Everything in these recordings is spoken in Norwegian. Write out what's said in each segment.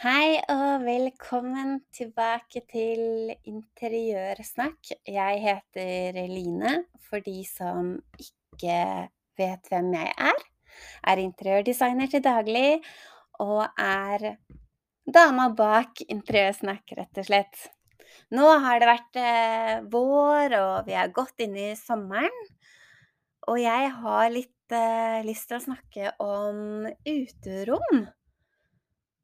Hei og velkommen tilbake til Interiørsnakk. Jeg heter Line, for de som ikke vet hvem jeg er. Er interiørdesigner til daglig og er dama bak Interiørsnakk, rett og slett. Nå har det vært eh, vår, og vi er godt inne i sommeren. Og jeg har litt eh, lyst til å snakke om uterom.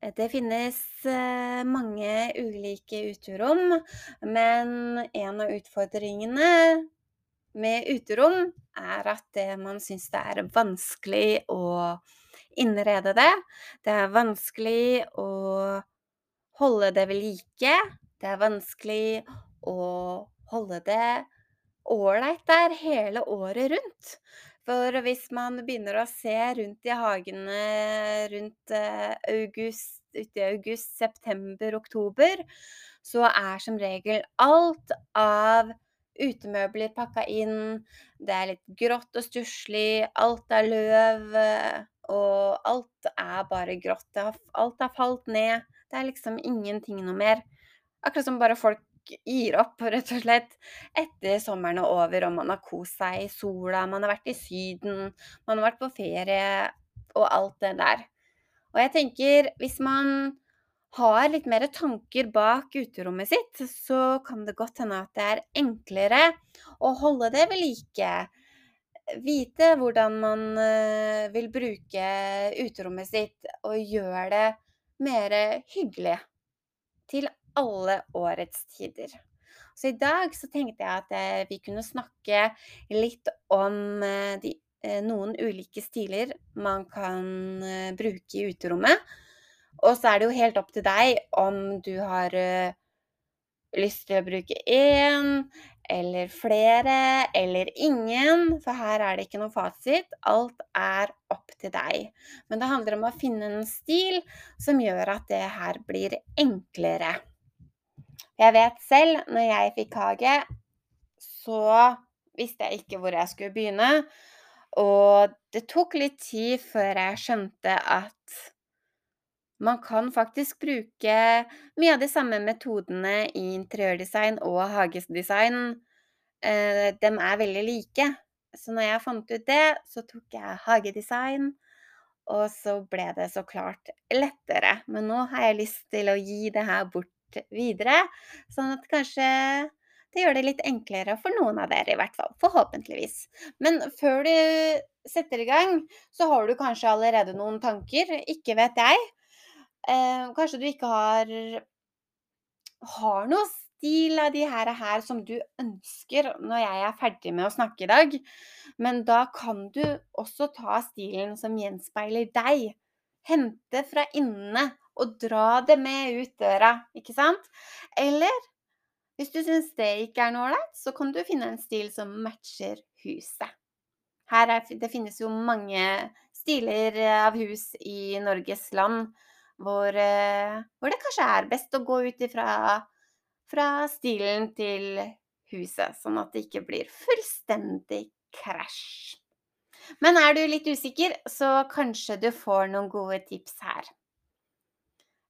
Eh, det finnes eh, mange ulike uterom, men en av utfordringene med uterom er at man syns det er vanskelig å innrede det. Det er vanskelig å holde det ved like. Det er vanskelig å holde det ålreit der hele året rundt. For hvis man begynner å se rundt i hagene rundt eh, august, uti august, september, oktober, så er som regel alt av utemøbler pakka inn. Det er litt grått og stusslig, alt er løv, eh, og alt er bare grått. Alt har falt ned. Det er liksom ingenting noe mer. Akkurat som bare folk gir opp, rett og slett, etter sommeren er over og man har kost seg i sola, man har vært i Syden, man har vært på ferie og alt det der. Og jeg tenker, hvis man har litt mer tanker bak uterommet sitt, så kan det godt hende at det er enklere å holde det ved like. Vite hvordan man eh, vil bruke uterommet sitt, og gjøre det mer hyggelig til alle årets tider. Så i dag så tenkte jeg at eh, vi kunne snakke litt om eh, de, eh, noen ulike stiler man kan bruke i uterommet. Og så er det jo helt opp til deg om du har lyst til å bruke én eller flere eller ingen, for her er det ikke noe fasit. Alt er opp til deg. Men det handler om å finne en stil som gjør at det her blir enklere. Jeg vet selv, når jeg fikk hage, så visste jeg ikke hvor jeg skulle begynne. Og det tok litt tid før jeg skjønte at man kan faktisk bruke mye av de samme metodene i interiørdesign og hagedesign. De er veldig like. Så når jeg fant ut det, så tok jeg hagedesign, og så ble det så klart lettere. Men nå har jeg lyst til å gi det her bort videre, sånn at kanskje det gjør det litt enklere for noen av dere, i hvert fall. Forhåpentligvis. Men før du setter i gang, så har du kanskje allerede noen tanker. Ikke vet jeg. Eh, kanskje du ikke har har noe stil av de her, her som du ønsker når jeg er ferdig med å snakke i dag. Men da kan du også ta stilen som gjenspeiler deg. Hente fra inne og dra det med ut døra, ikke sant? Eller hvis du syns det ikke er noe ålreit, så kan du finne en stil som matcher huset. Her er, det finnes jo mange stiler av hus i Norges land hvor, eh, hvor det kanskje er best å gå ut ifra fra stilen til huset, sånn at det ikke blir fullstendig krasj. Men er du litt usikker, så kanskje du får noen gode tips her.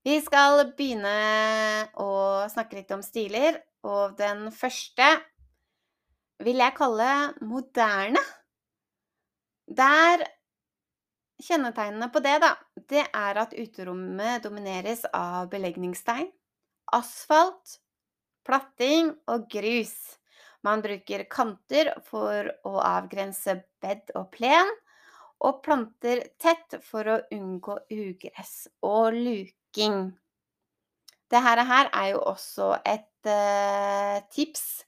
Vi skal begynne å snakke litt om stiler, og den første vil jeg kalle moderne. Der Kjennetegnene på det, da, det er at uterommet domineres av belegningsstein, asfalt, platting og grus. Man bruker kanter for å avgrense bed og plen, og planter tett for å unngå ugress og luking. Det her er jo også et uh, tips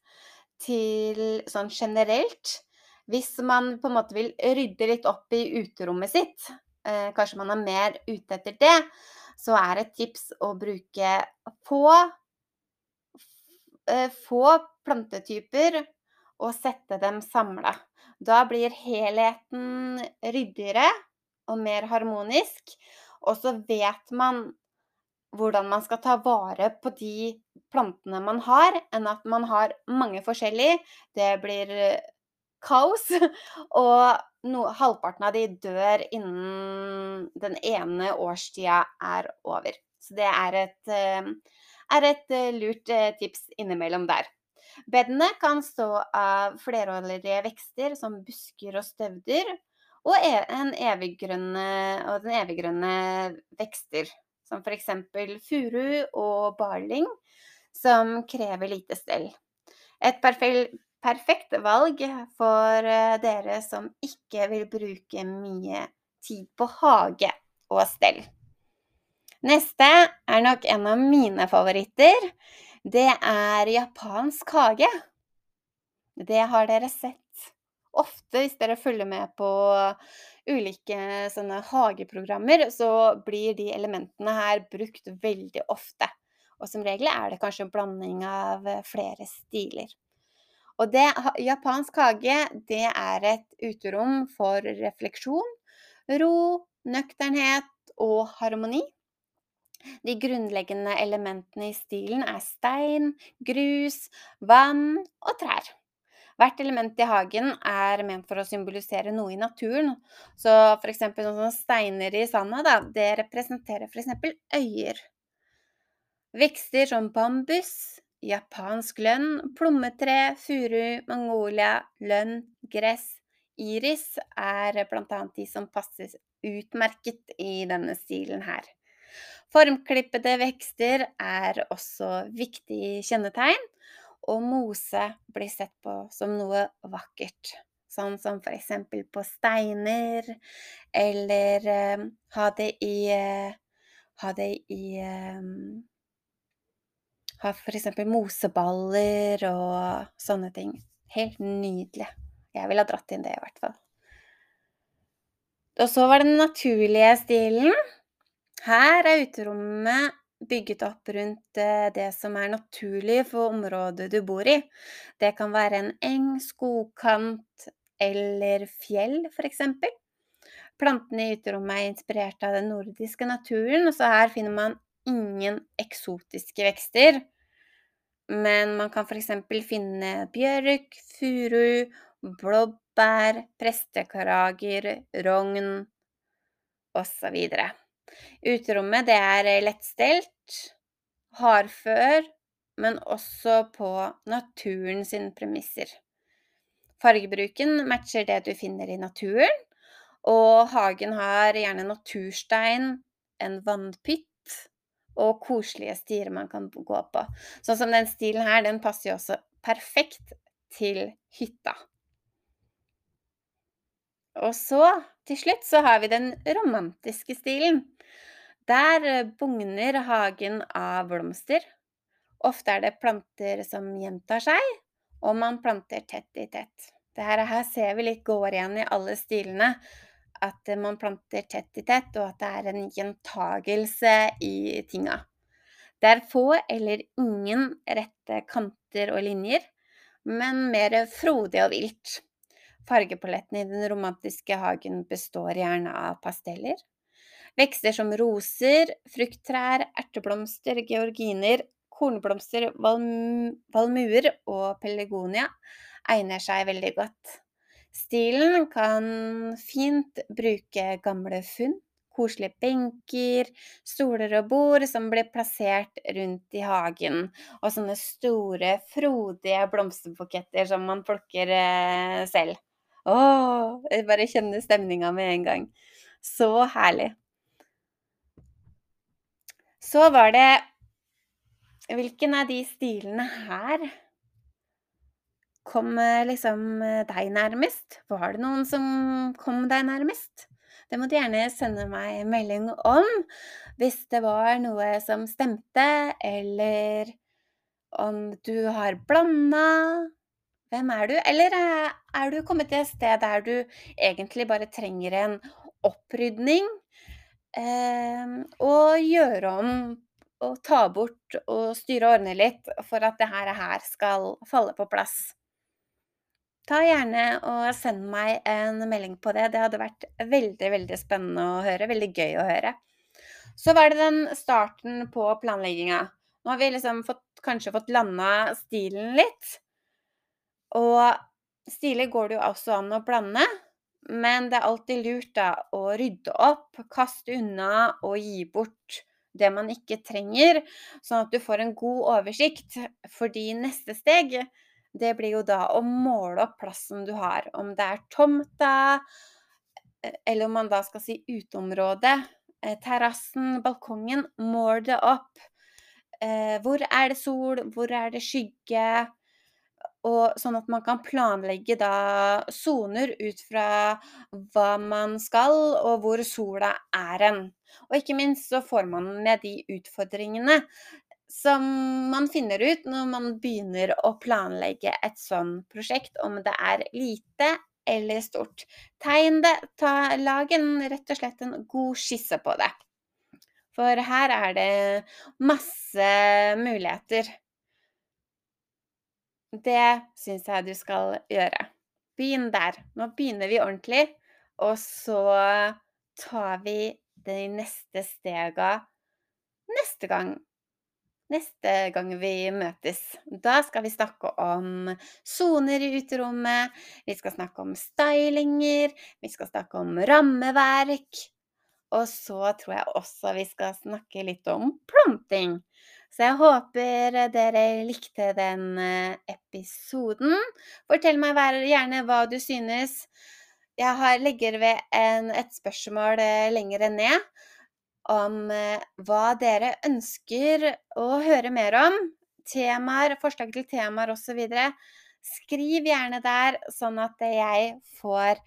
til sånn generelt hvis man på en måte vil rydde litt opp i uterommet sitt, uh, kanskje man er mer ute etter det, så er et tips å bruke få eh, få plantetyper og sette dem samla. Da blir helheten ryddigere og mer harmonisk, og så vet man hvordan man skal ta vare på de plantene man har, enn at man har mange forskjellige. Det blir kaos, og no, halvparten av de dør innen den ene årstida er over. Så det er et, eh, er et eh, lurt eh, tips innimellom der. Bedene kan stå av flerårige vekster som busker og støvder, og e en eviggrønne og den eviggrønne vekster, som eksempel furu og barling, som krever lite stell. Et perfekt valg for eh, dere som ikke vil bruke mye tid på hage og stell. Neste er nok en av mine favoritter. Det er japansk hage. Det har dere sett ofte hvis dere følger med på ulike sånne hageprogrammer, så blir de elementene her brukt veldig ofte. Og som regel er det kanskje en blanding av flere stiler. Og det, japansk hage, det er et uterom for refleksjon, ro, nøkternhet og harmoni. De grunnleggende elementene i stilen er stein, grus, vann og trær. Hvert element i hagen er ment for å symbolisere noe i naturen. Så f.eks. sånne steiner i sanda, da, det representerer f.eks. øyer. Vekster som bambus, japansk lønn, plommetre, furu, mangolia, lønn, gress, iris er blant annet de som passer utmerket i denne stilen her. Formklippede vekster er også viktig kjennetegn, og mose blir sett på som noe vakkert. Sånn som for eksempel på steiner, eller eh, ha det i eh, Ha det i eh, har f.eks. moseballer og sånne ting. Helt nydelig. Jeg ville ha dratt inn det, i hvert fall. Og så var det den naturlige stilen. Her er uterommet bygget opp rundt eh, det som er naturlig for området du bor i. Det kan være en eng, skogkant eller fjell, f.eks. Plantene i uterommet er inspirert av den nordiske naturen, og så her finner man ingen eksotiske vekster. Men man kan f.eks. finne bjørk, furu, blåbær, prestekarager, rogn osv. Uterommet det er lettstelt, hardfør, men også på naturen sine premisser. Fargebruken matcher det du finner i naturen, og hagen har gjerne naturstein, en vannpytt og koselige stier man kan gå på. Sånn som den stilen her, den passer jo også perfekt til hytta. Og så, til slutt, så har vi den romantiske stilen. Der eh, bugner hagen av blomster. Ofte er det planter som gjentar seg, og man planter tett i tett. Dette her ser vi litt går igjen i alle stilene at man planter tett i tett, og at det er en gjentagelse i tinga. Det er få eller ingen rette kanter og linjer, men mer frodig og vilt. Fargepaletten i den romantiske hagen består gjerne av pasteller. Vekster som roser, frukttrær, erteblomster, georginer, kornblomster, valmuer og pelagonia egner seg veldig godt. Stilen kan fint bruke gamle funn, koselige benker, stoler og bord som blir plassert rundt i hagen, og sånne store, frodige blomsterbuketter som man plukker eh, selv. Å, jeg bare kjenner stemninga med en gang. Så herlig. Så var det Hvilken av de stilene her kom eh, liksom eh, deg nærmest? Var det noen som kom deg nærmest? Det må du gjerne sende meg melding om hvis det var noe som stemte, eller om du har blanda. Hvem er du? Eller eh, er du kommet til et sted der du egentlig bare trenger en opprydning? Eh, og gjøre om og ta bort og styre og ordne litt for at det her skal falle på plass. Ta gjerne og send meg en melding på det. Det hadde vært veldig, veldig spennende å høre. Veldig gøy å høre. Så var det den starten på planlegginga. Nå har vi liksom fått, kanskje fått landa stilen litt. Og stilig går det jo også an å blande. Men det er alltid lurt da å rydde opp, kaste unna og gi bort det man ikke trenger, sånn at du får en god oversikt. Fordi neste steg, det blir jo da å måle opp plassen du har. Om det er tomta, eller om man da skal si uteområdet, terrassen, balkongen. Mål det opp. Hvor er det sol, hvor er det skygge? Og sånn at man kan planlegge da soner ut fra hva man skal, og hvor sola er hen. Og ikke minst så får man med de utfordringene som man finner ut når man begynner å planlegge et sånn prosjekt, om det er lite eller stort. Tegn det, ta, lag en, rett og slett en god skisse på det. For her er det masse muligheter. Det syns jeg du skal gjøre. Begynn der. Nå begynner vi ordentlig, og så tar vi de neste stega neste gang. Neste gang vi møtes. Da skal vi snakke om soner i uterommet, vi skal snakke om stylinger, vi skal snakke om rammeverk. Og så tror jeg også vi skal snakke litt om planting. Så jeg håper dere likte den eh, episoden. Fortell meg gjerne hva du synes. Jeg har, legger ved en, et spørsmål eh, lenger ned om eh, hva dere ønsker å høre mer om. Temaer, forslag til temaer osv. Skriv gjerne der, sånn at jeg får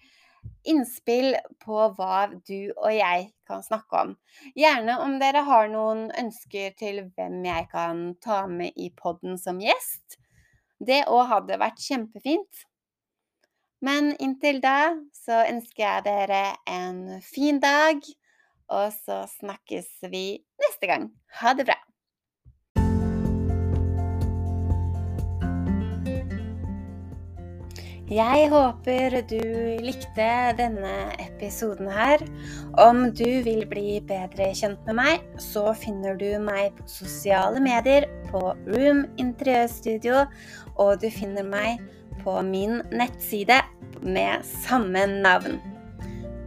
innspill på hva du og jeg kan snakke om. Gjerne om dere har noen ønsker til hvem jeg kan ta med i podden som gjest. Det òg hadde vært kjempefint. Men inntil da så ønsker jeg dere en fin dag, og så snakkes vi neste gang. Ha det bra. Jeg håper du likte denne episoden her. Om du vil bli bedre kjent med meg, så finner du meg på sosiale medier på Room Interiørstudio, og du finner meg på min nettside med samme navn.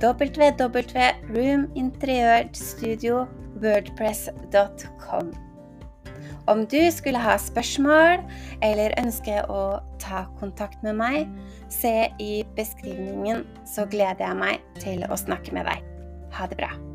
www.roominteriørstudio.wordpress.com. Om du skulle ha spørsmål eller ønske å ta kontakt med meg, se i beskrivningen, så gleder jeg meg til å snakke med deg. Ha det bra.